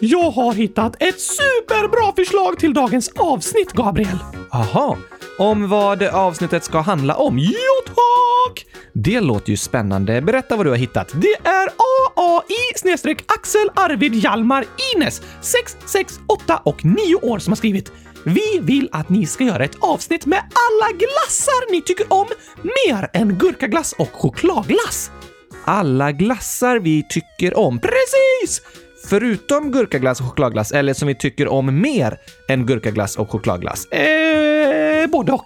Jag har hittat ett superbra förslag till dagens avsnitt, Gabriel. Aha, om vad avsnittet ska handla om? Ja, tack! Det låter ju spännande. Berätta vad du har hittat. Det är AAI Axel Arvid Hjalmar Ines 668 och 9 år som har skrivit. Vi vill att ni ska göra ett avsnitt med alla glassar ni tycker om mer än gurkaglass och chokladglass. Alla glassar vi tycker om. Precis! Förutom gurkaglass och chokladglass, eller som vi tycker om mer än gurkaglass och chokladglass? Eh, både och.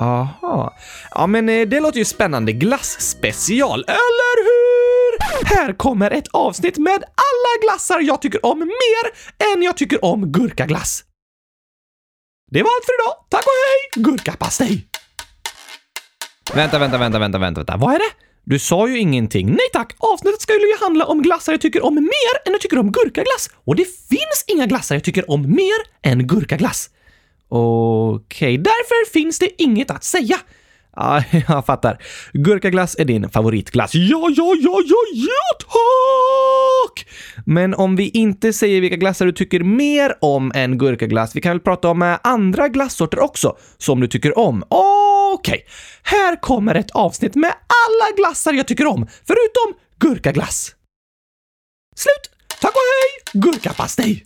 Aha. Ja, men eh, det låter ju spännande. Glassspecial, eller hur? Här kommer ett avsnitt med alla glassar jag tycker om mer än jag tycker om gurkaglass. Det var allt för idag. Tack och hej! Gurkapastej! Vänta, vänta, vänta, vänta, vänta, vänta. Vad är det? Du sa ju ingenting. Nej tack! Avsnittet ska ju handla om glassar jag tycker om mer än jag tycker om gurkaglass. Och det finns inga glassar jag tycker om mer än gurkaglass. Okej, Därför finns det inget att säga. ja, jag fattar. Gurkaglass är din favoritglass. Ja, ja, ja, ja, ja, tack! Men om vi inte säger vilka glassar du tycker mer om än gurkaglass, vi kan väl prata om eh, andra glassorter också, som du tycker om. Okej, här kommer ett avsnitt med alla glassar jag tycker om, förutom gurkaglass. Slut! Tack och hej! Gurkapastej!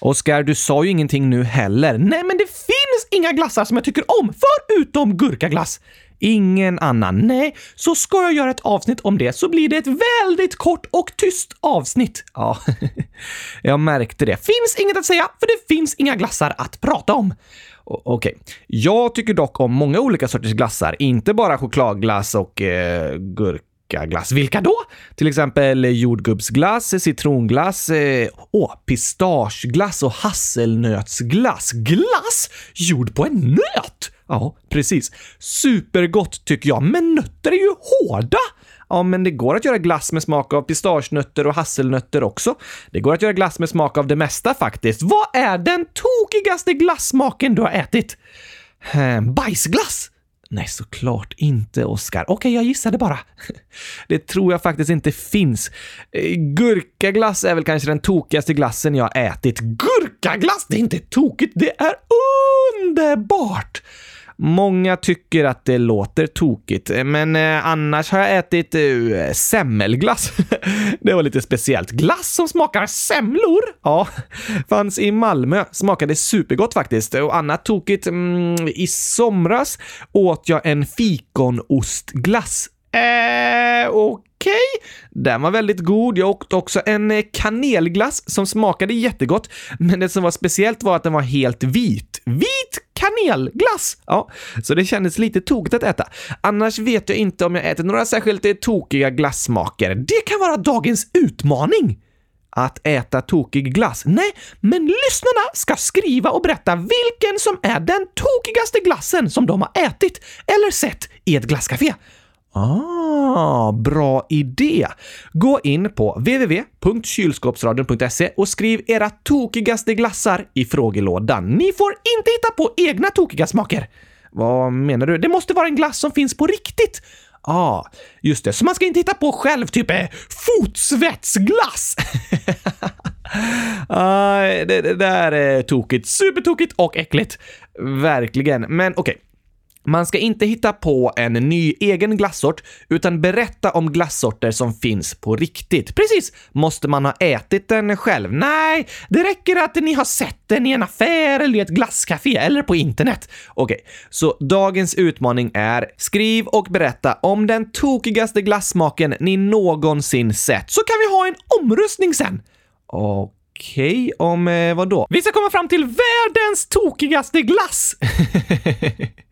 Oskar, du sa ju ingenting nu heller. Nej, men det finns inga glassar som jag tycker om, förutom gurkaglass. Ingen annan. Nej, så ska jag göra ett avsnitt om det så blir det ett väldigt kort och tyst avsnitt. Ja, jag märkte det. Finns inget att säga, för det finns inga glassar att prata om. Okej. Okej. Jag tycker dock om många olika sorters glassar, inte bara chokladglass och eh, gurkaglass. Vilka då? Till exempel jordgubbsglass, citronglass, eh, åh, pistageglass och hasselnötsglass. Glass gjord på en nöt! Ja, precis. Supergott tycker jag, men nötter är ju hårda! Ja, men det går att göra glass med smak av pistagenötter och hasselnötter också. Det går att göra glass med smak av det mesta faktiskt. Vad är den tokigaste glassmaken du har ätit? Ehm, bajsglass? Nej, såklart inte, Oskar. Okej, jag gissade bara. Det tror jag faktiskt inte finns. Eh, gurkaglass är väl kanske den tokigaste glassen jag har ätit. Gurkaglass, det är inte tokigt, det är underbart! Många tycker att det låter tokigt, eh, men eh, annars har jag ätit uh, semmelglass. det var lite speciellt. Glass som smakar semlor? Ja, fanns i Malmö. Smakade supergott faktiskt. Och annat tokigt, mm, i somras åt jag en fikonostglass. Eh, okej. Den var väldigt god. Jag åt också en kanelglass som smakade jättegott, men det som var speciellt var att den var helt vit. Vit kanelglass! Ja, så det kändes lite tokigt att äta. Annars vet jag inte om jag ätit några särskilt eh, tokiga glassmaker. Det kan vara dagens utmaning. Att äta tokig glass? Nej, men lyssnarna ska skriva och berätta vilken som är den tokigaste glassen som de har ätit eller sett i ett glasscafé. Ah, bra idé! Gå in på www.kylskåpsradion.se och skriv era tokigaste glassar i frågelådan. Ni får inte hitta på egna tokiga smaker. Vad menar du? Det måste vara en glass som finns på riktigt. Ah, just det. Så man ska inte hitta på själv, typ eh, fotsvetsglass. ah, det, det där är tokigt. Supertokigt och äckligt. Verkligen. Men okej. Man ska inte hitta på en ny egen glassort, utan berätta om glassorter som finns på riktigt. Precis! Måste man ha ätit den själv? Nej, det räcker att ni har sett den i en affär eller i ett glasscafé eller på internet. Okej, så dagens utmaning är skriv och berätta om den tokigaste glassmaken ni någonsin sett. Så kan vi ha en omröstning sen. Okej, om eh, vad då? Vi ska komma fram till världens tokigaste glass!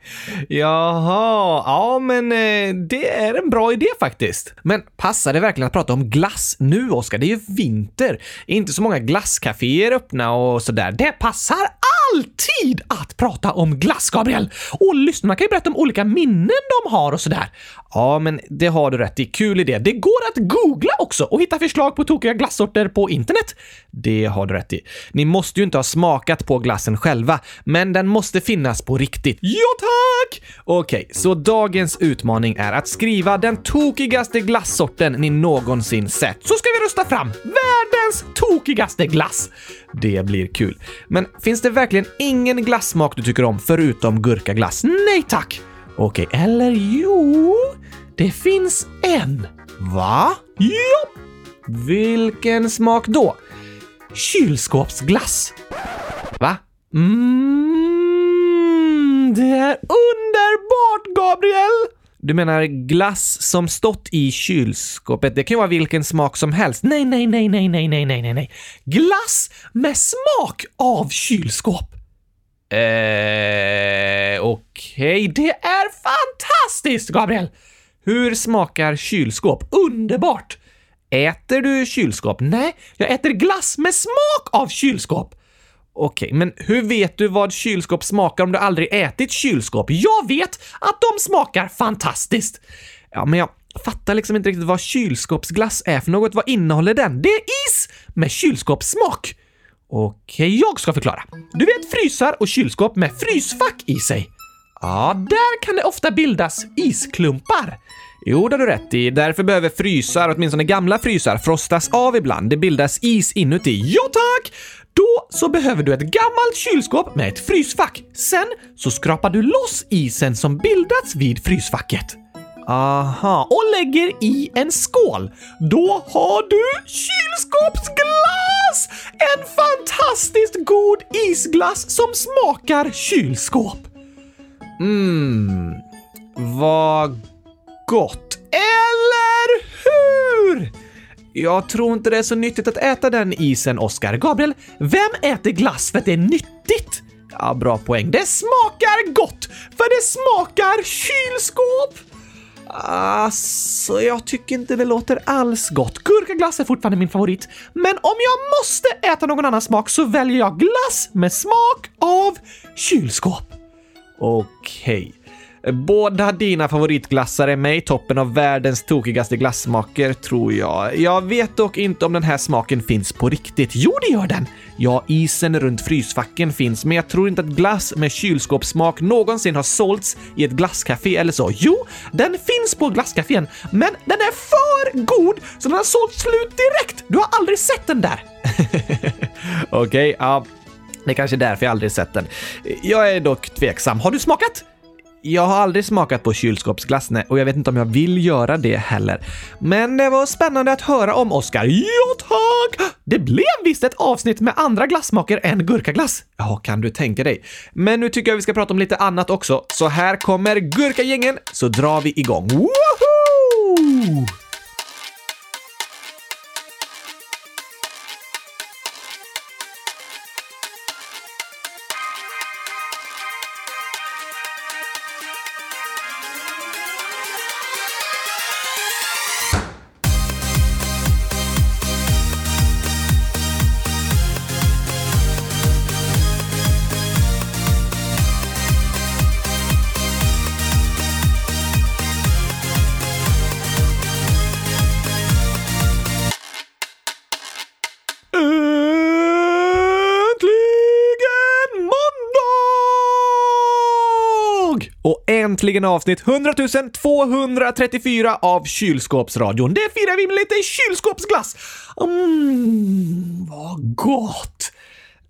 Jaha, ja men eh, det är en bra idé faktiskt. Men passar det verkligen att prata om glass nu, Oskar? Det är ju vinter. Inte så många glasscaféer öppna och sådär. Det passar alltid att prata om glass, Gabriel! Och lyssnarna kan ju berätta om olika minnen de har och sådär. Ja, men det har du rätt i. Kul idé. Det går att googla också och hitta förslag på tokiga glassorter på internet. Det har du rätt i. Ni måste ju inte ha smakat på glassen själva, men den måste finnas på riktigt. Ja, tack! Okej, så dagens utmaning är att skriva den tokigaste glassorten ni någonsin sett. Så ska vi rösta fram världens tokigaste glass. Det blir kul. Men finns det verkligen ingen glassmak du tycker om förutom gurkaglass? Nej tack! Okej, eller jo, det finns en. Va? Ja! Vilken smak då? Kylskåpsglass. Va? Mm, det är underbart, Gabriel! Du menar glass som stått i kylskåpet? Det kan ju vara vilken smak som helst. Nej, nej, nej, nej, nej, nej, nej, nej. Glass med smak av kylskåp. Eh, okej. Okay. Det är fantastiskt, Gabriel! Hur smakar kylskåp? Underbart! Äter du kylskåp? Nej, jag äter glass med smak av kylskåp. Okej, men hur vet du vad kylskåp smakar om du aldrig ätit kylskåp? Jag vet att de smakar fantastiskt! Ja, men jag fattar liksom inte riktigt vad kylskåpsglass är för något. Vad innehåller den? Det är is med kylskåpssmak! Okej, jag ska förklara. Du vet frysar och kylskåp med frysfack i sig? Ja, där kan det ofta bildas isklumpar. Jo, det har du rätt i. Därför behöver frysar, åtminstone gamla frysar, frostas av ibland. Det bildas is inuti. Ja, tack! Då så behöver du ett gammalt kylskåp med ett frysfack. Sen så skrapar du loss isen som bildats vid frysfacket. Aha. Och lägger i en skål. Då har du kylskåpsglass! En fantastiskt god isglass som smakar kylskåp. Mmm, vad gott. Eller hur? Jag tror inte det är så nyttigt att äta den isen, Oscar. Gabriel, vem äter glass för att det är nyttigt? Ja, bra poäng. Det smakar gott, för det smakar kylskåp! Alltså, jag tycker inte det låter alls gott. Gurkaglass är fortfarande min favorit, men om jag måste äta någon annan smak så väljer jag glass med smak av kylskåp. Okej. Okay. Båda dina favoritglassar är med i toppen av världens tokigaste glassmaker, tror jag. Jag vet dock inte om den här smaken finns på riktigt. Jo, det gör den! Ja, isen runt frysfacken finns, men jag tror inte att glass med kylskåpssmak någonsin har sålts i ett glasscafé eller så. Jo, den finns på glasscafén, men den är för god så den har sålt slut direkt! Du har aldrig sett den där! Okej, okay, ja. Det är kanske är därför jag aldrig sett den. Jag är dock tveksam. Har du smakat? Jag har aldrig smakat på kylskåpsglass och jag vet inte om jag vill göra det heller. Men det var spännande att höra om Oscar. Ja, tack! Det blev visst ett avsnitt med andra glassmaker än gurkaglass. Ja, kan du tänka dig. Men nu tycker jag vi ska prata om lite annat också. Så här kommer Gurkagängen, så drar vi igång. Woho! Äntligen avsnitt 100 234 av Kylskåpsradion. Det firar vi med lite kylskåpsglass! Mm, vad gott!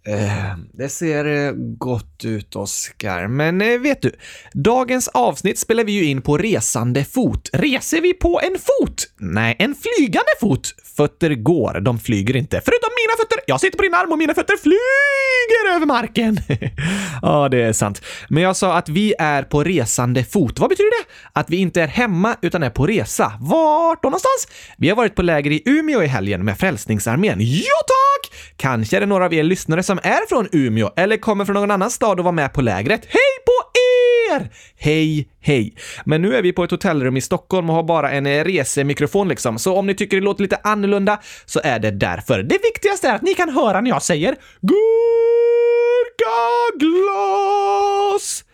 Eh, det ser eh, gott ut, Oskar. Men eh, vet du? Dagens avsnitt spelar vi ju in på resande fot. Reser vi på en fot? Nej, en flygande fot. Fötter går, de flyger inte. Förutom mina fötter! Jag sitter på din arm och mina fötter flyger över marken. ja, det är sant. Men jag sa att vi är på resande fot. Vad betyder det? Att vi inte är hemma utan är på resa. Vart då någonstans? Vi har varit på läger i Umeå i helgen med Frälsningsarmén. Ja, tack! Kanske är det några av er lyssnare som är från Umeå eller kommer från någon annan stad och var med på lägret. Hej på er! Hej, hej! Men nu är vi på ett hotellrum i Stockholm och har bara en resemikrofon liksom, så om ni tycker det låter lite annorlunda så är det därför. Det viktigaste är att ni kan höra när jag säger Gurkaglas! glas!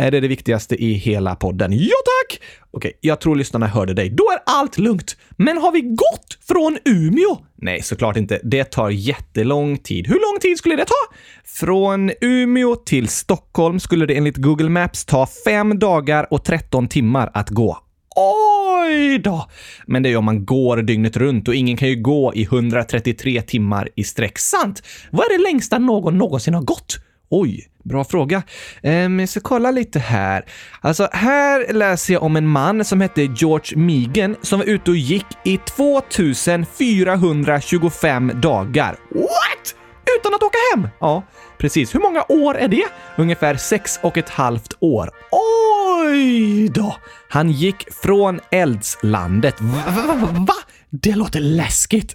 Eh, är det det viktigaste i hela podden? Ja tack! Okej, jag tror lyssnarna hörde dig. Då är allt lugnt. Men har vi gått från Umeå? Nej, såklart inte. Det tar jättelång tid. Hur lång tid skulle det ta? Från Umeå till Stockholm skulle det enligt Google Maps ta fem dagar och 13 timmar att gå. Oj då! Men det är ju om man går dygnet runt och ingen kan ju gå i 133 timmar i sträck. Sant! Vad är det längsta någon någonsin har gått? Oj, bra fråga. Um, jag ska kolla lite här. Alltså, här läser jag om en man som hette George Megan som var ute och gick i 2425 dagar. What? Utan att åka hem? Ja, precis. Hur många år är det? Ungefär sex och ett halvt år. Oj då! Han gick från eldslandet. Va? va, va, va? Det låter läskigt.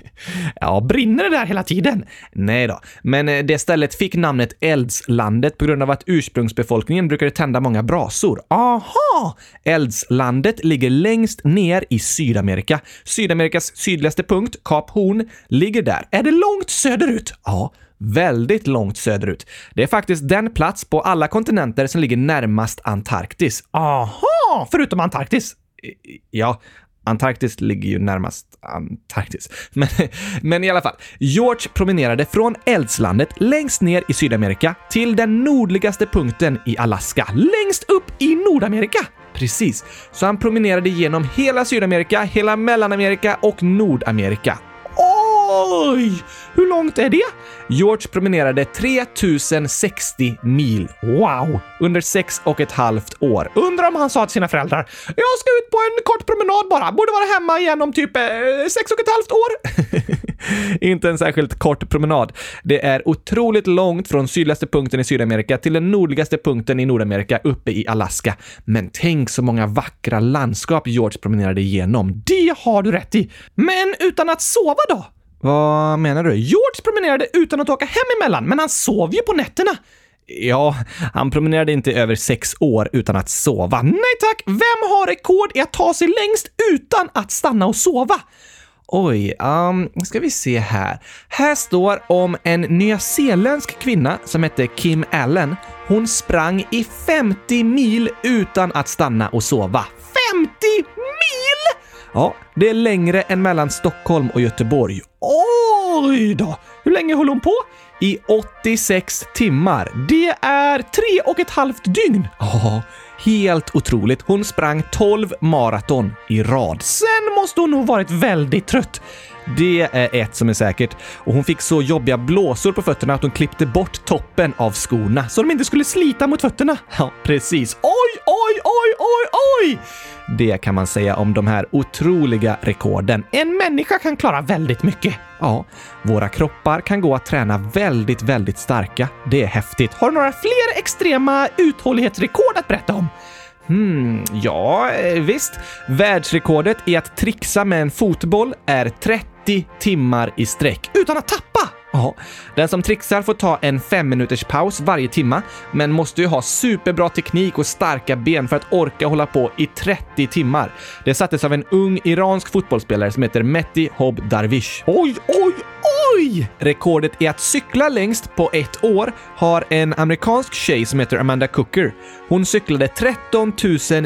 ja, brinner det där hela tiden? Nej då, men eh, det stället fick namnet Eldslandet på grund av att ursprungsbefolkningen brukade tända många brasor. Aha! Eldslandet ligger längst ner i Sydamerika. Sydamerikas sydligaste punkt, Kap Horn, ligger där. Är det långt söderut? Ja, väldigt långt söderut. Det är faktiskt den plats på alla kontinenter som ligger närmast Antarktis. Aha! Förutom Antarktis. Ja, Antarktis ligger ju närmast Antarktis. Men, men i alla fall, George promenerade från eldslandet längst ner i Sydamerika till den nordligaste punkten i Alaska, längst upp i Nordamerika. Precis, så han promenerade genom hela Sydamerika, hela Mellanamerika och Nordamerika. Oj! Hur långt är det? George promenerade 3060 mil. Wow! Under sex och ett halvt år. Undrar om han sa till sina föräldrar “Jag ska ut på en kort promenad bara, borde vara hemma igen om typ eh, sex och ett halvt år”. Inte en särskilt kort promenad. Det är otroligt långt från sydligaste punkten i Sydamerika till den nordligaste punkten i Nordamerika uppe i Alaska. Men tänk så många vackra landskap George promenerade igenom. Det har du rätt i. Men utan att sova då? Vad menar du? George promenerade utan att åka hem emellan, men han sov ju på nätterna. Ja, han promenerade inte över sex år utan att sova. Nej tack! Vem har rekord i att ta sig längst utan att stanna och sova? Oj, um, ska vi se här. Här står om en nyzeeländsk kvinna som hette Kim Allen. Hon sprang i 50 mil utan att stanna och sova. 50 mil! Ja, det är längre än mellan Stockholm och Göteborg. Oj då! Hur länge höll hon på? I 86 timmar. Det är tre och ett halvt dygn. Ja, helt otroligt. Hon sprang 12 maraton i rad. Sen måste hon nog varit väldigt trött. Det är ett som är säkert. Och hon fick så jobbiga blåsor på fötterna att hon klippte bort toppen av skorna så de inte skulle slita mot fötterna. Ja, precis. Oj, oj, oj, oj, oj! Det kan man säga om de här otroliga rekorden. En människa kan klara väldigt mycket. Ja, våra kroppar kan gå att träna väldigt, väldigt väldigt starka. Det är häftigt. Har du några fler extrema uthållighetsrekord att berätta om? Hmm, ja, eh, visst. Världsrekordet i att trixa med en fotboll är 30 timmar i sträck utan att tappa. Ja, den som trixar får ta en fem minuters paus varje timma, men måste ju ha superbra teknik och starka ben för att orka hålla på i 30 timmar. Det sattes av en ung iransk fotbollsspelare som heter Mehdi Hob Darwish. Oj, oj, oj! Rekordet i att cykla längst på ett år har en amerikansk tjej som heter Amanda Cooker. Hon cyklade 13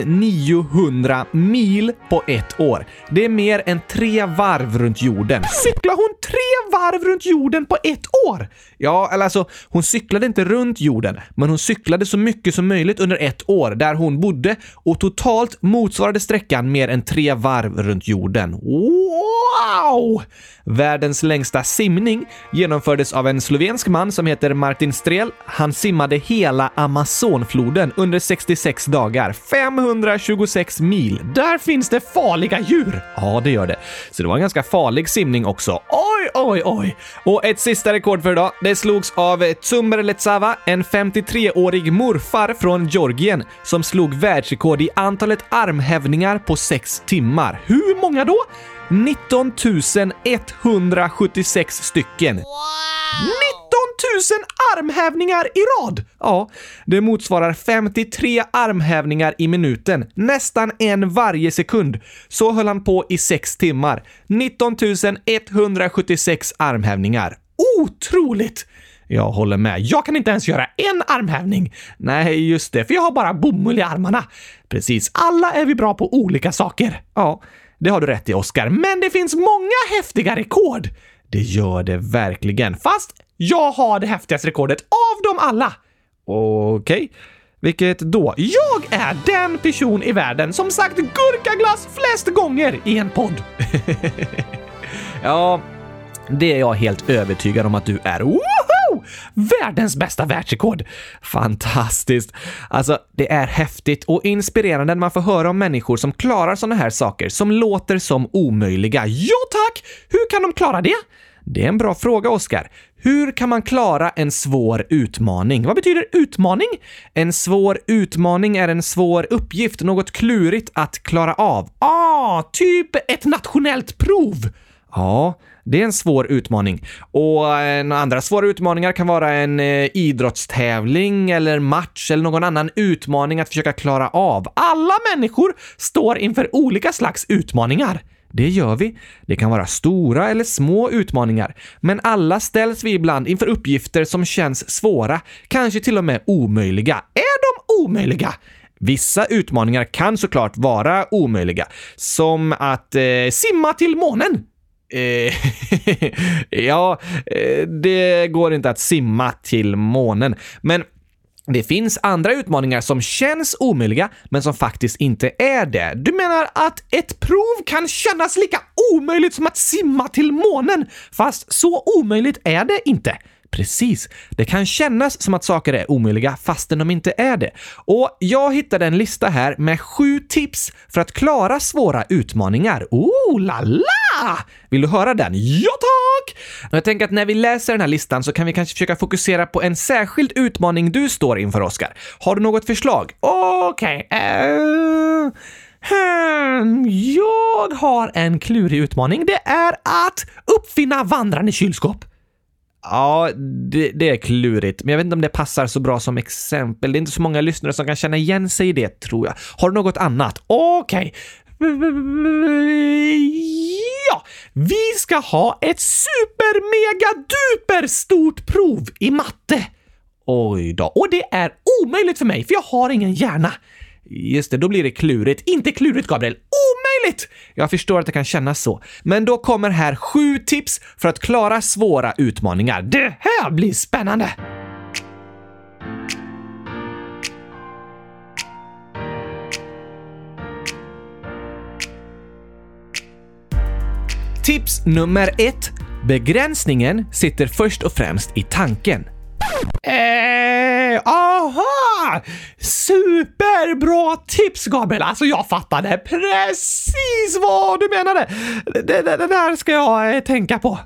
900 mil på ett år. Det är mer än tre varv runt jorden. Cyklar hon tre varv runt jorden på ett år? Ja, eller alltså, hon cyklade inte runt jorden, men hon cyklade så mycket som möjligt under ett år där hon bodde och totalt motsvarade sträckan mer än tre varv runt jorden. Wow! Världens längsta simning genomfördes av en slovensk man som heter Martin Strel. Han simmade hela Amazonfloden under 66 dagar, 526 mil. Där finns det farliga djur! Ja, det gör det. Så det var en ganska farlig simning också. Oj, oj, oj! Och ett sista rekord för idag. Det slogs av Tsumer Letsava, en 53-årig morfar från Georgien som slog världsrekord i antalet armhävningar på 6 timmar. Hur många då? 19 176 stycken. Wow! 19 000 armhävningar i rad! Ja, det motsvarar 53 armhävningar i minuten, nästan en varje sekund. Så höll han på i sex timmar. 19 176 armhävningar. Otroligt! Jag håller med. Jag kan inte ens göra en armhävning. Nej, just det, för jag har bara bomull i armarna. Precis, alla är vi bra på olika saker. Ja, det har du rätt i, Oscar, Men det finns många häftiga rekord. Det gör det verkligen. Fast jag har det häftigaste rekordet av dem alla. Okej. Okay. Vilket då? Jag är den person i världen som sagt gurkaglass flest gånger i en podd. ja, det är jag helt övertygad om att du är. Världens bästa världsrekord! Fantastiskt! Alltså, det är häftigt och inspirerande när man får höra om människor som klarar sådana här saker som låter som omöjliga. Ja tack! Hur kan de klara det? Det är en bra fråga, Oskar. Hur kan man klara en svår utmaning? Vad betyder utmaning? En svår utmaning är en svår uppgift, något klurigt att klara av. Ah, typ ett nationellt prov! Ja, det är en svår utmaning. Och eh, en andra svåra utmaningar kan vara en eh, idrottstävling eller match eller någon annan utmaning att försöka klara av. Alla människor står inför olika slags utmaningar. Det gör vi. Det kan vara stora eller små utmaningar, men alla ställs vi ibland inför uppgifter som känns svåra, kanske till och med omöjliga. Är de omöjliga? Vissa utmaningar kan såklart vara omöjliga, som att eh, simma till månen. Eh, ja, eh, det går inte att simma till månen, men det finns andra utmaningar som känns omöjliga, men som faktiskt inte är det. Du menar att ett prov kan kännas lika omöjligt som att simma till månen, fast så omöjligt är det inte. Precis. Det kan kännas som att saker är omöjliga fastän de inte är det. Och jag hittade en lista här med sju tips för att klara svåra utmaningar. Oh la la! Vill du höra den? Ja tack! Och jag tänker att när vi läser den här listan så kan vi kanske försöka fokusera på en särskild utmaning du står inför, Oskar. Har du något förslag? Okej. Okay. Uh... Hmm, jag har en klurig utmaning. Det är att uppfinna vandrande kylskåp. Ja, det, det, är klurigt, men jag vet inte om det passar så bra som exempel. Det är inte så många lyssnare som kan känna igen sig i det, tror jag. Har du något annat? Okej. Okay. Ja, vi ska ha ett super mega duper stort prov i matte. Oj då, och det är omöjligt för mig, för jag har ingen hjärna. Just det, då blir det klurigt. Inte klurigt, Gabriel. Omöjligt! Jag förstår att det kan kännas så. Men då kommer här sju tips för att klara svåra utmaningar. Det här blir spännande! Tips nummer ett. Begränsningen sitter först och främst i tanken. Eh, ah, Superbra tips, Gabriel! Alltså, jag fattade precis vad du menade. Det, det, det där ska jag eh, tänka på.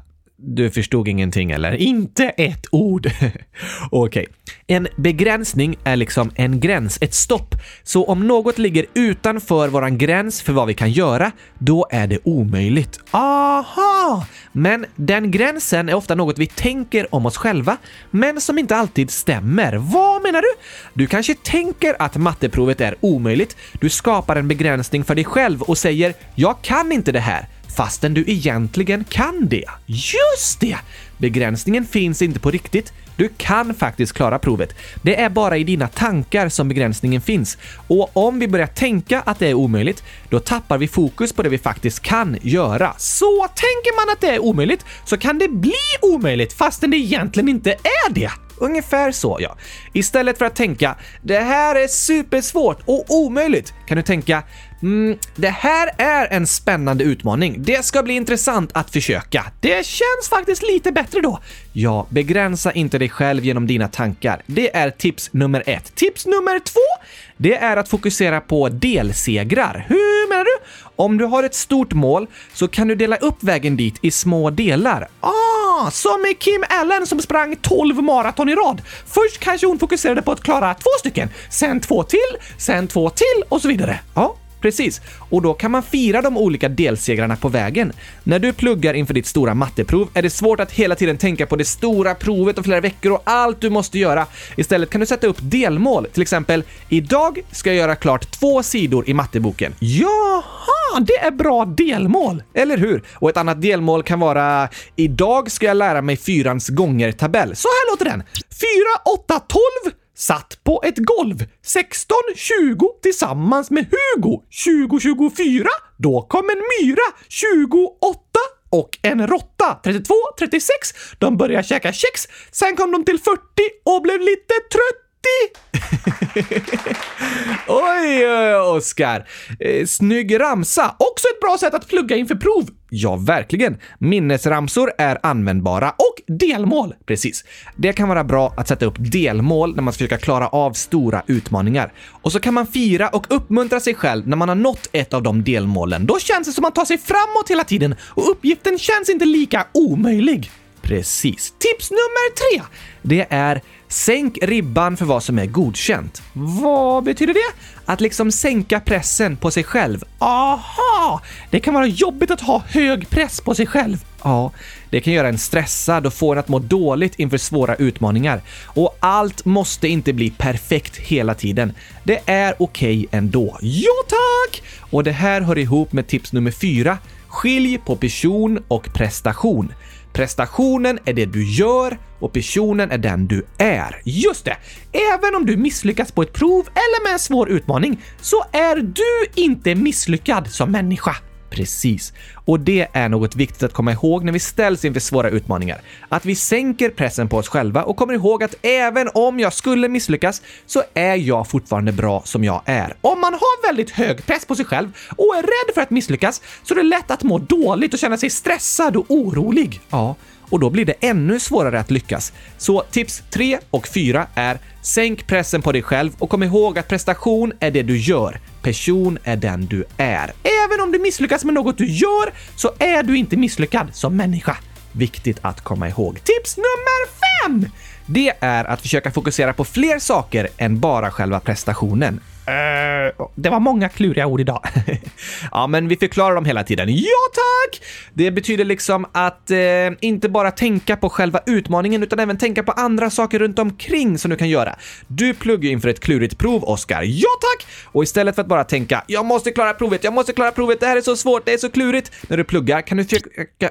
Du förstod ingenting eller? Inte ett ord. Okej. Okay. En begränsning är liksom en gräns, ett stopp. Så om något ligger utanför våran gräns för vad vi kan göra, då är det omöjligt. Aha! Men den gränsen är ofta något vi tänker om oss själva, men som inte alltid stämmer. Vad menar du? Du kanske tänker att matteprovet är omöjligt. Du skapar en begränsning för dig själv och säger “Jag kan inte det här” fastän du egentligen kan det. Just det! Begränsningen finns inte på riktigt. Du kan faktiskt klara provet. Det är bara i dina tankar som begränsningen finns. Och om vi börjar tänka att det är omöjligt, då tappar vi fokus på det vi faktiskt kan göra. Så tänker man att det är omöjligt, så kan det bli omöjligt fastän det egentligen inte är det. Ungefär så, ja. Istället för att tänka “det här är supersvårt och omöjligt” kan du tänka Mm, det här är en spännande utmaning. Det ska bli intressant att försöka. Det känns faktiskt lite bättre då. Ja, begränsa inte dig själv genom dina tankar. Det är tips nummer ett. Tips nummer två, det är att fokusera på delsegrar. Hur menar du? Om du har ett stort mål så kan du dela upp vägen dit i små delar. Ah, som med Kim Allen som sprang 12 maraton i rad. Först kanske hon fokuserade på att klara två stycken, sen två till, sen två till och så vidare. Ja, Precis, och då kan man fira de olika delsegrarna på vägen. När du pluggar inför ditt stora matteprov är det svårt att hela tiden tänka på det stora provet och flera veckor och allt du måste göra. Istället kan du sätta upp delmål, till exempel “Idag ska jag göra klart två sidor i matteboken”. Jaha, det är bra delmål! Eller hur? Och ett annat delmål kan vara “Idag ska jag lära mig fyrans gånger-tabell”. Så här låter den. 4, 8, 12 satt på ett golv. 16, 20 tillsammans med Hugo. 20, 24. Då kom en myra. 28 och en råtta. 32, 36. De började käka kex. Sen kom de till 40 och blev lite trött oj, oj, Oskar! Eh, snygg ramsa! Också ett bra sätt att plugga inför prov. Ja, verkligen. Minnesramsor är användbara och delmål. Precis. Det kan vara bra att sätta upp delmål när man ska försöka klara av stora utmaningar. Och så kan man fira och uppmuntra sig själv när man har nått ett av de delmålen. Då känns det som att man tar sig framåt hela tiden och uppgiften känns inte lika omöjlig. Precis. Tips nummer tre! Det är Sänk ribban för vad som är godkänt. Vad betyder det? Att liksom sänka pressen på sig själv. Aha! Det kan vara jobbigt att ha hög press på sig själv. Ja, det kan göra en stressad och få en att må dåligt inför svåra utmaningar. Och allt måste inte bli perfekt hela tiden. Det är okej okay ändå. Ja, tack! Och det här hör ihop med tips nummer fyra. Skilj på person och prestation. Prestationen är det du gör och personen är den du är. Just det! Även om du misslyckas på ett prov eller med en svår utmaning så är du inte misslyckad som människa. Precis. Och det är något viktigt att komma ihåg när vi ställs inför svåra utmaningar. Att vi sänker pressen på oss själva och kommer ihåg att även om jag skulle misslyckas så är jag fortfarande bra som jag är. Om man har väldigt hög press på sig själv och är rädd för att misslyckas så är det lätt att må dåligt och känna sig stressad och orolig. Ja, och då blir det ännu svårare att lyckas. Så tips 3 och 4 är Sänk pressen på dig själv och kom ihåg att prestation är det du gör. Person är den du är. Även om du misslyckas med något du gör så är du inte misslyckad som människa. Viktigt att komma ihåg. Tips nummer 5! Det är att försöka fokusera på fler saker än bara själva prestationen. Uh, det var många kluriga ord idag. ja, men vi förklarar dem hela tiden. Ja, tack! Det betyder liksom att eh, inte bara tänka på själva utmaningen utan även tänka på andra saker runt omkring som du kan göra. Du pluggar inför ett klurigt prov, Oskar. Ja, tack! Och istället för att bara tänka “Jag måste klara provet, jag måste klara provet, det här är så svårt, det är så klurigt” när du pluggar kan du försöka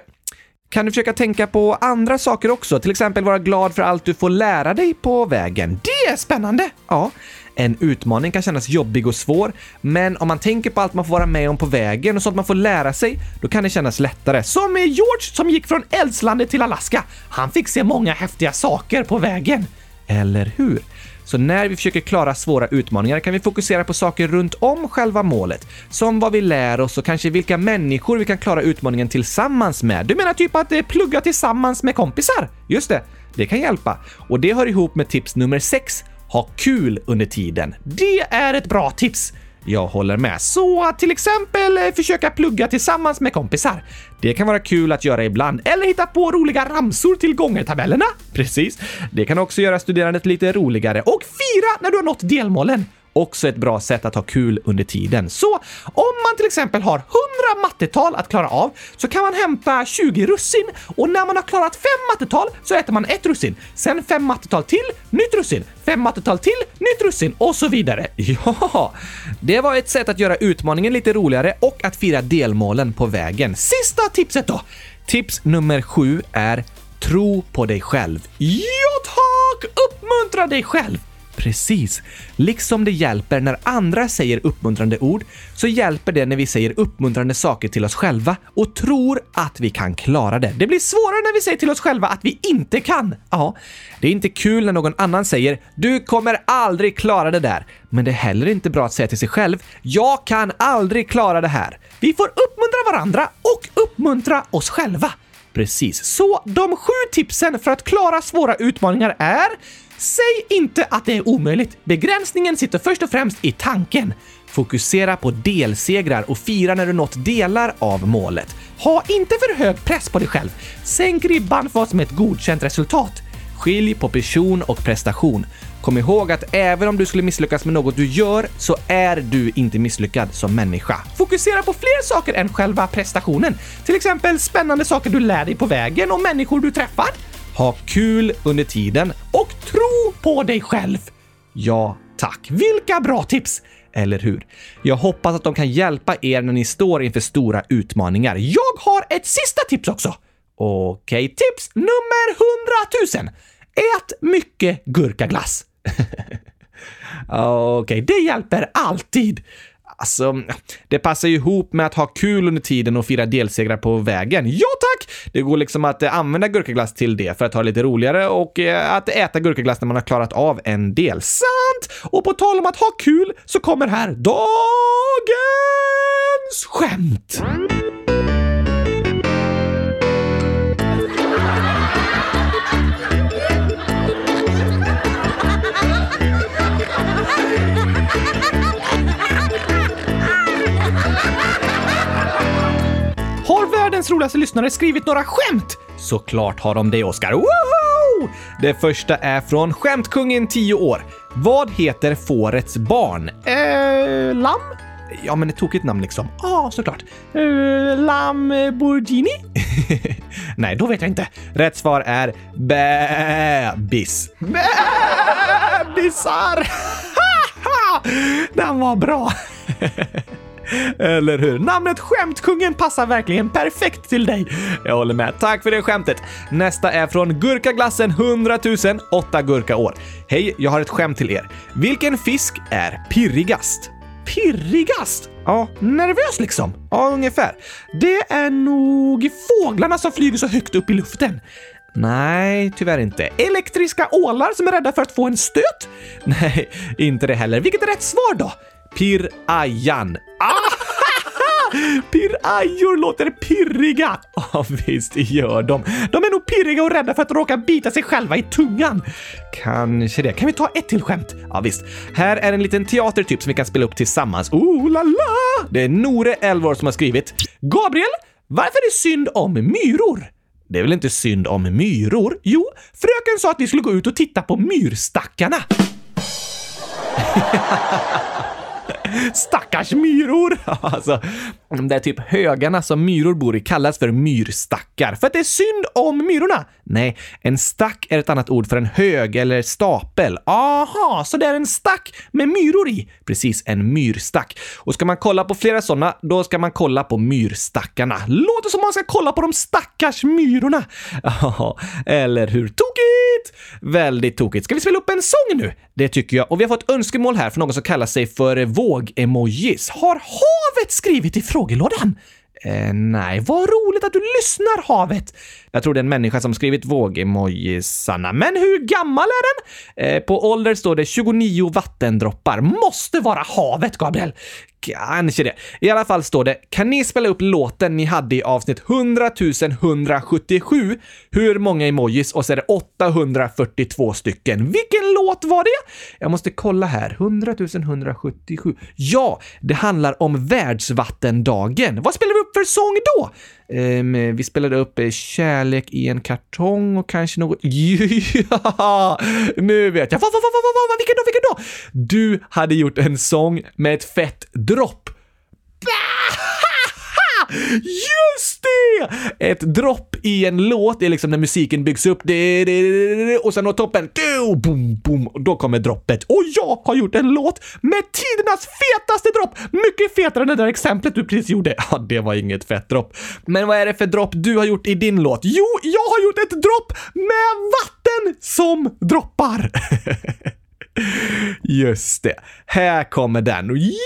kan du försöka tänka på andra saker också, till exempel vara glad för allt du får lära dig på vägen. Det är spännande! Ja, en utmaning kan kännas jobbig och svår, men om man tänker på allt man får vara med om på vägen och sånt man får lära sig, då kan det kännas lättare. Som med George som gick från eldslandet till Alaska. Han fick se många häftiga saker på vägen. Eller hur? Så när vi försöker klara svåra utmaningar kan vi fokusera på saker runt om själva målet. Som vad vi lär oss och kanske vilka människor vi kan klara utmaningen tillsammans med. Du menar typ att eh, plugga tillsammans med kompisar? Just det, det kan hjälpa. Och det hör ihop med tips nummer 6. Ha kul under tiden. Det är ett bra tips! Jag håller med. Så till exempel eh, försöka plugga tillsammans med kompisar. Det kan vara kul att göra ibland. Eller hitta på roliga ramsor till gångertabellerna. Precis. Det kan också göra studerandet lite roligare. Och fira när du har nått delmålen också ett bra sätt att ha kul under tiden. Så om man till exempel har 100 mattetal att klara av så kan man hämta 20 russin och när man har klarat 5 mattetal så äter man ett russin. Sen 5 mattetal till, nytt russin. 5 mattetal till, nytt russin och så vidare. Ja, det var ett sätt att göra utmaningen lite roligare och att fira delmålen på vägen. Sista tipset då! Tips nummer sju är Tro på dig själv. Ja tack! Uppmuntra dig själv! Precis. Liksom det hjälper när andra säger uppmuntrande ord, så hjälper det när vi säger uppmuntrande saker till oss själva och tror att vi kan klara det. Det blir svårare när vi säger till oss själva att vi inte kan. Ja, det är inte kul när någon annan säger “Du kommer aldrig klara det där”. Men det är heller inte bra att säga till sig själv “Jag kan aldrig klara det här”. Vi får uppmuntra varandra och uppmuntra oss själva. Precis. Så de sju tipsen för att klara svåra utmaningar är Säg inte att det är omöjligt. Begränsningen sitter först och främst i tanken. Fokusera på delsegrar och fira när du nått delar av målet. Ha inte för hög press på dig själv. Sänk ribban för vad som är ett godkänt resultat. Skilj på person och prestation. Kom ihåg att även om du skulle misslyckas med något du gör så är du inte misslyckad som människa. Fokusera på fler saker än själva prestationen. Till exempel spännande saker du lär dig på vägen och människor du träffar. Ha kul under tiden Och tro på dig själv. Ja, tack. Vilka bra tips! Eller hur? Jag hoppas att de kan hjälpa er när ni står inför stora utmaningar. Jag har ett sista tips också. Okej, Tips nummer 100 000. Ät mycket gurkaglass. Okej, Det hjälper alltid. Alltså, det passar ju ihop med att ha kul under tiden och fira delsegrar på vägen. Ja tack! Det går liksom att eh, använda gurkaglass till det för att ha lite roligare och eh, att äta gurkaglass när man har klarat av en del. Sant! Och på tal om att ha kul så kommer här dagens skämt. Världens roligaste lyssnare skrivit några skämt? Såklart har de det, Oskar. Woho! Det första är från Skämtkungen 10 år. Vad heter fårets barn? Eh, lamm? Ja, men ett tokigt namn liksom. Ja, såklart. Eh, Lamborghini? Nej, då vet jag inte. Rätt svar är bebis. Bebisar! Den var bra. Eller hur? Namnet Skämtkungen passar verkligen perfekt till dig. Jag håller med. Tack för det skämtet. Nästa är från Gurkaglassen 100 000 8 gurkaår. Hej, jag har ett skämt till er. Vilken fisk är pirrigast? Pirrigast? Ja, Nervös liksom? ja ungefär. Det är nog fåglarna som flyger så högt upp i luften. Nej, tyvärr inte. Elektriska ålar som är rädda för att få en stöt? Nej, inte det heller. Vilket är rätt svar då? Pirajan. Ah! Pirajor låter pirriga. Ja, visst gör de. De är nog pirriga och rädda för att råka bita sig själva i tungan. Kanske det. Kan vi ta ett till skämt? Ja, visst. Här är en liten teatertyp som vi kan spela upp tillsammans. Oh la la! Det är Nore, Elvor som har skrivit. Gabriel, varför är det synd om myror? Det är väl inte synd om myror? Jo, fröken sa att vi skulle gå ut och titta på myrstackarna. Stackars myror! Alltså, de där typ högarna som myror bor i kallas för myrstackar. För att det är synd om myrorna. Nej, en stack är ett annat ord för en hög eller stapel. Aha, så det är en stack med myror i? Precis, en myrstack. Och ska man kolla på flera sådana, då ska man kolla på myrstackarna. Låter som man ska kolla på de stackars myrorna. Ja, eller hur? Tokigt! Väldigt tokigt. Ska vi spela upp en sång nu? Det tycker jag. Och vi har fått önskemål här från någon som kallar sig för våg-emojis. Har havet skrivit ifrån? Frågelådan? Eh, nej, Vad roligt att du lyssnar, havet! jag tror det är en människa som skrivit våg-emojisarna. Men hur gammal är den? Eh, på ålder står det 29 vattendroppar. Måste vara havet, Gabriel. Kanske det. I alla fall står det “Kan ni spela upp låten ni hade i avsnitt 100 177? Hur många emojis?” och så är det 842 stycken. Vilken låt var det? Jag måste kolla här. 100 177. Ja, det handlar om världsvattendagen. Vad spelar vi upp för sång då? Ehm, vi spelade upp eh, “Kärlek i en kartong” och kanske något... Ja! Nu vet jag. Va, va, va, va, va, va, vilken då, vilken då? Du hade gjort en sång med ett fett dropp. Just det! Ett dropp i en låt är liksom när musiken byggs upp och sen når toppen. Boom, boom, och då kommer droppet. Och jag har gjort en låt med tidernas fetaste dropp! Mycket fetare än det där exemplet du precis gjorde. Ja, det var inget fett dropp. Men vad är det för dropp du har gjort i din låt? Jo, jag har gjort ett dropp med vatten som droppar. Just det. Här kommer den. Yeah!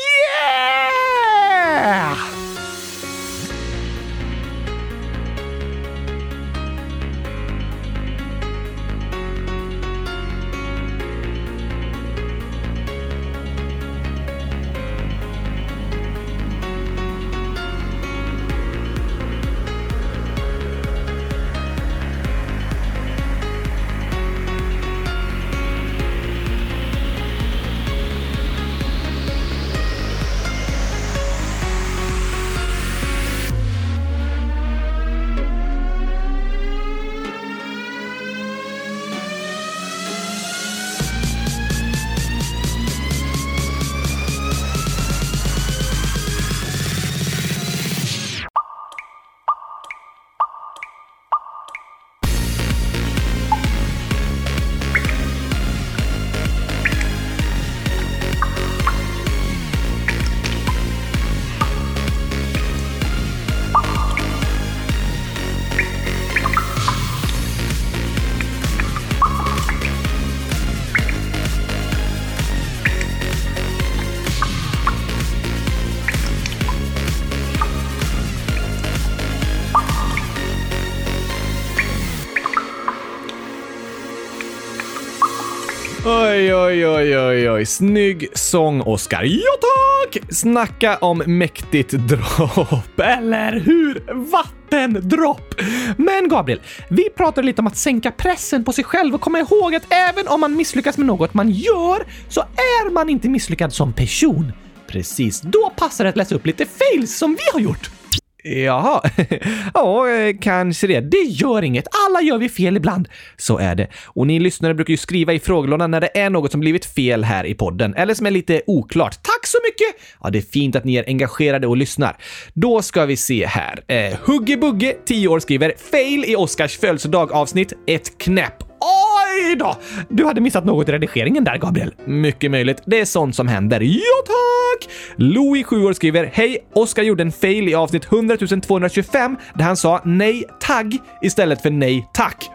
Oj, oj, oj, oj, oj. Snygg sång, Oscar. Ja, tack! Snacka om mäktigt dropp. Eller hur? Vattendropp! Men Gabriel, vi pratade lite om att sänka pressen på sig själv och komma ihåg att även om man misslyckas med något man gör så är man inte misslyckad som person. Precis, då passar det att läsa upp lite fails som vi har gjort. Jaha, ja, eh, kanske det. Det gör inget. Alla gör vi fel ibland. Så är det. Och ni lyssnare brukar ju skriva i frågelådan när det är något som blivit fel här i podden, eller som är lite oklart. Tack så mycket! Ja, det är fint att ni är engagerade och lyssnar. Då ska vi se här. Eh, Hugge Bugge, 10 år, skriver “Fail i Oscars födelsedag avsnitt. Ett knäpp. Oj då! Du hade missat något i redigeringen där, Gabriel. Mycket möjligt. Det är sånt som händer. Ja, tack! Louis, 7 år, skriver “Hej! Oskar gjorde en fail i avsnitt 100 225 där han sa nej tagg istället för nej tack.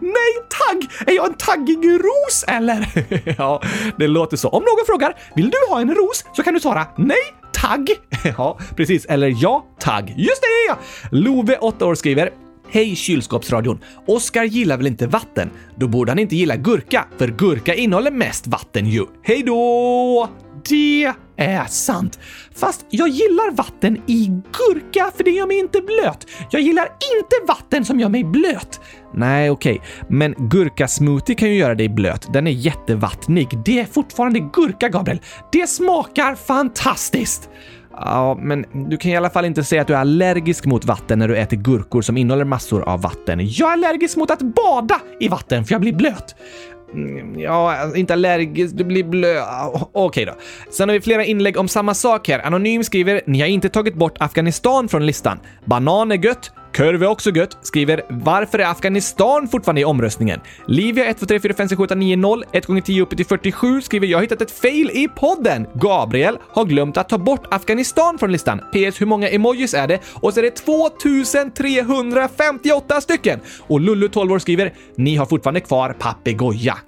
Nej tagg! Är jag en taggig ros eller? ja, det låter så. Om någon frågar “Vill du ha en ros?” så kan du svara “Nej tagg”. ja, precis. Eller ja tagg. Just det! Love, 8 år, skriver Hej kylskåpsradion! Oskar gillar väl inte vatten? Då borde han inte gilla gurka, för gurka innehåller mest vatten ju. Hej då! Det är sant. Fast jag gillar vatten i gurka för det gör mig inte blöt. Jag gillar inte vatten som gör mig blöt. Nej, okej. Okay. Men gurkasmoothie kan ju göra dig blöt. Den är jättevattnig. Det är fortfarande gurka, Gabriel. Det smakar fantastiskt. Ja, men du kan i alla fall inte säga att du är allergisk mot vatten när du äter gurkor som innehåller massor av vatten. Jag är allergisk mot att bada i vatten för jag blir blöt. Mm, ja, inte allergisk, du blir blöt. Okej okay då. Sen har vi flera inlägg om samma sak här. Anonym skriver “Ni har inte tagit bort Afghanistan från listan. Banan är gött, Kurve också gött skriver “Varför är Afghanistan fortfarande i omröstningen?” Livia 1, 2, 3, 4, 5, 6, 7, 8, 9, 0, 1 gånger 10 uppe till 47 skriver “Jag har hittat ett fail i podden!” Gabriel har glömt att ta bort Afghanistan från listan. PS. Hur många emojis är det? Och så är det 2358 stycken! Och Lullu 12 år skriver “Ni har fortfarande kvar papegoja.”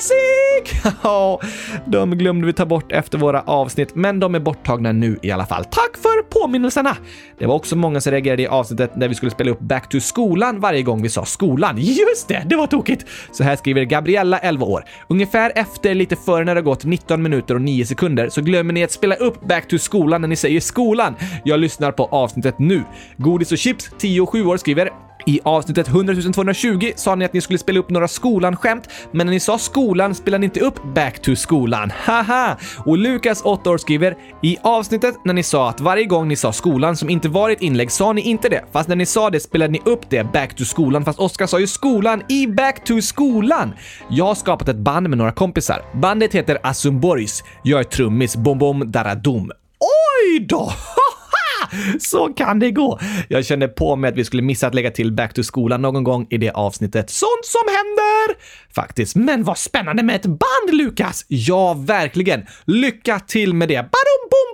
Classic! Ja, de glömde vi ta bort efter våra avsnitt, men de är borttagna nu i alla fall. Tack för påminnelserna! Det var också många som reagerade i avsnittet när vi skulle spela upp Back to skolan varje gång vi sa skolan. Just det, det var tokigt! Så här skriver Gabriella, 11 år. Ungefär efter lite före när det gått 19 minuter och 9 sekunder så glömmer ni att spela upp Back to skolan när ni säger skolan. Jag lyssnar på avsnittet nu. Godis och chips, 10 och 7 år skriver i avsnittet 100 220 sa ni att ni skulle spela upp några skolan-skämt, men när ni sa skolan spelade ni inte upp Back to skolan. Haha! Och Lukas, 8 år, skriver “I avsnittet när ni sa att varje gång ni sa skolan som inte var ett inlägg sa ni inte det, fast när ni sa det spelade ni upp det Back to skolan, fast Oskar sa ju skolan i Back to skolan. Jag har skapat ett band med några kompisar. Bandet heter Asumborgs. Jag är trummis, bom bom daradum. Oj då! Så kan det gå. Jag kände på mig att vi skulle missa att lägga till Back to skolan någon gång i det avsnittet. Sånt som händer! Faktiskt. Men vad spännande med ett band, Lukas! Ja, verkligen. Lycka till med det. Badum, bom,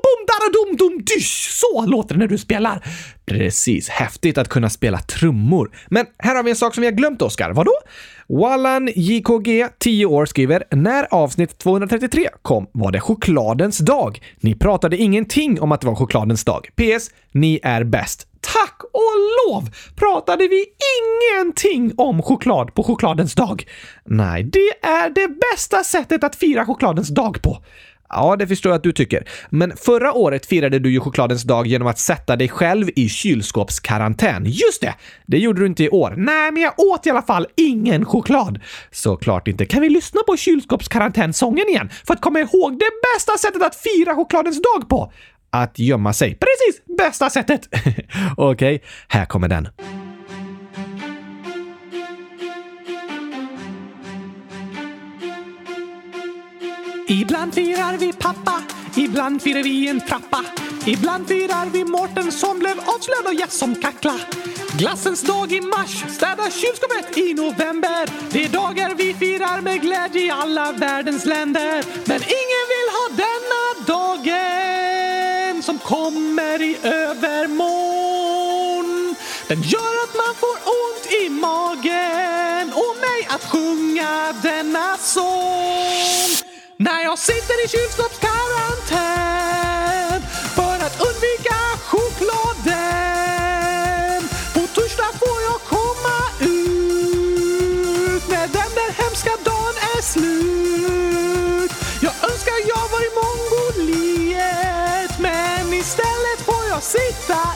dum dum, dysch! Så låter det när du spelar. Precis. Häftigt att kunna spela trummor. Men här har vi en sak som vi har glömt, Oskar. Vadå? Wallan JKG, 10 år, skriver “När avsnitt 233 kom var det chokladens dag. Ni pratade ingenting om att det var chokladens dag. PS. Ni är bäst. Tack och lov pratade vi ingenting om choklad på chokladens dag. Nej, det är det bästa sättet att fira chokladens dag på. Ja, det förstår jag att du tycker. Men förra året firade du ju chokladens dag genom att sätta dig själv i kylskåpskarantän. Just det! Det gjorde du inte i år. Nej, men jag åt i alla fall ingen choklad. Såklart inte. Kan vi lyssna på kylskåpskarantänsången igen för att komma ihåg det bästa sättet att fira chokladens dag på? Att gömma sig. Precis! Bästa sättet! Okej, okay, här kommer den. Ibland firar vi pappa, ibland firar vi en trappa. Ibland firar vi Mårten som blev avslöjad och gäst som kackla. Glassens dag i mars, städa kylskåpet i november. Det är dagar vi firar med glädje i alla världens länder. Men ingen vill ha denna dagen som kommer i övermorgon. Den gör att man får ont i magen och mig att sjunga denna sång. Jag sitter i kylskåpskarantän för att undvika chokladen. På torsdag får jag komma ut när den där hemska dagen är slut. Jag önskar jag var i Mongoliet men istället får jag sitta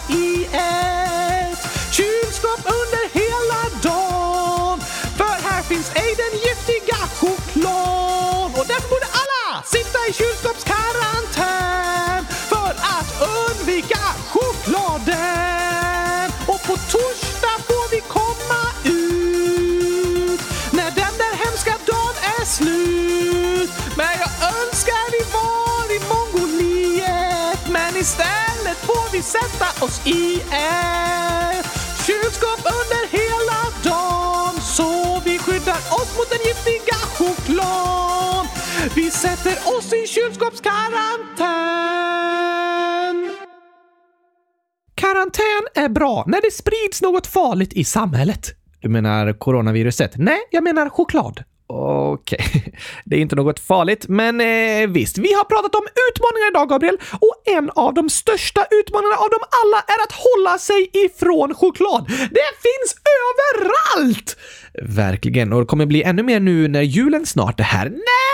oss i ett kylskåp under hela dagen. Så vi skyddar oss mot den giftiga chokladen! Vi sätter oss i kylskåpskarantän. Karantän är bra när det sprids något farligt i samhället. Du menar coronaviruset? Nej, jag menar choklad. Okej, det är inte något farligt, men eh, visst. Vi har pratat om utmaningar idag, Gabriel, och en av de största utmaningarna av dem alla är att hålla sig ifrån choklad. Det finns överallt! Verkligen, och det kommer bli ännu mer nu när julen snart är här. Nej!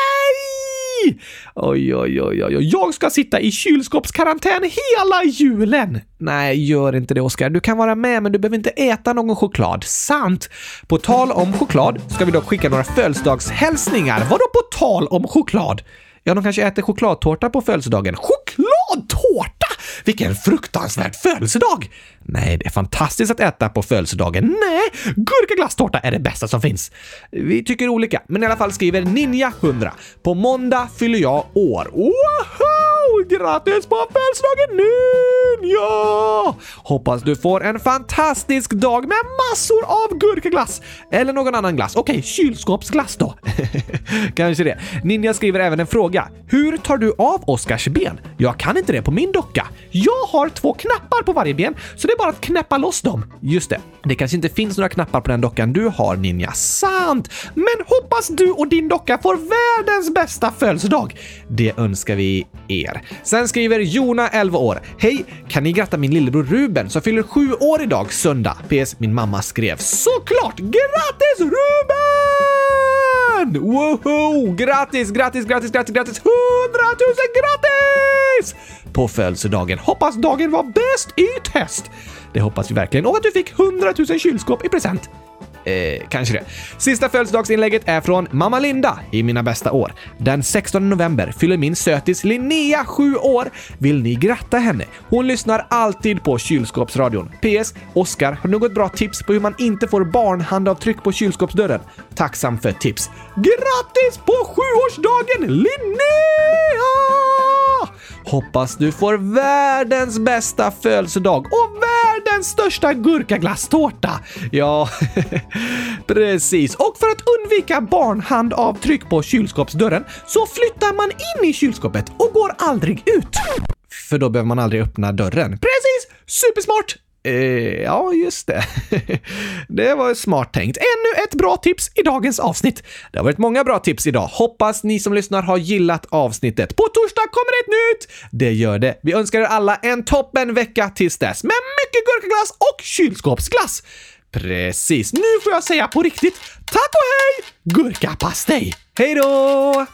Oj, oj, oj, oj. Jag ska sitta i kylskåpskarantän hela julen. Nej, gör inte det Oskar. Du kan vara med, men du behöver inte äta någon choklad. Sant. På tal om choklad ska vi dock skicka några födelsedagshälsningar. Vadå på tal om choklad? Ja, de kanske äter chokladtårta på födelsedagen. Chokladtårta? Vilken fruktansvärd födelsedag! Nej, det är fantastiskt att äta på födelsedagen. Nej, gurkaglasstårta är det bästa som finns. Vi tycker olika, men i alla fall skriver Ninja100. På måndag fyller jag år. Wow! Grattis på födelsedagen Ninja! Hoppas du får en fantastisk dag med massor av gurkaglass. Eller någon annan glass. Okej, kylskåpsglass då. Kanske det. Ninja skriver även en fråga. Hur tar du av Oskars ben? Jag kan inte det på min docka. Jag har två knappar på varje ben, så det är bara att knäppa loss dem. Just det. Det kanske inte finns några knappar på den dockan du har, Ninja. Sant! Men hoppas du och din docka får världens bästa födelsedag. Det önskar vi er. Sen skriver Jona, 11 år. Hej! Kan ni gratta min lillebror Ruben som fyller sju år idag, söndag? PS. Min mamma skrev. Såklart! Grattis Ruben! Woho! Grattis, grattis, grattis, grattis, grattis! Hundratusen grattis! På födelsedagen. Hoppas dagen var bäst i test. Det hoppas vi verkligen. Och att du fick 100 000 kylskåp i present. Eh, kanske det. Sista födelsedagsinlägget är från mamma Linda i mina bästa år. Den 16 november fyller min sötis Linnea sju år. Vill ni gratta henne? Hon lyssnar alltid på kylskåpsradion. PS. Oskar, har du något bra tips på hur man inte får barnhandavtryck på kylskåpsdörren? Tacksam för tips. Grattis på sjuårsdagen Linnea! Hoppas du får världens bästa födelsedag och världens största gurkaglasstårta. Ja, precis. Och för att undvika barnhandavtryck på kylskåpsdörren så flyttar man in i kylskåpet och går aldrig ut. För då behöver man aldrig öppna dörren. Precis! Supersmart! Eh, ja, just det. det var smart tänkt. Ännu ett bra tips i dagens avsnitt. Det har varit många bra tips idag. Hoppas ni som lyssnar har gillat avsnittet. På torsdag kommer ett nytt! Det gör det. Vi önskar er alla en toppen vecka tills dess med mycket gurkaglass och kylskåpsglass. Precis. Nu får jag säga på riktigt tack och hej! Gurkapastej! Hej då!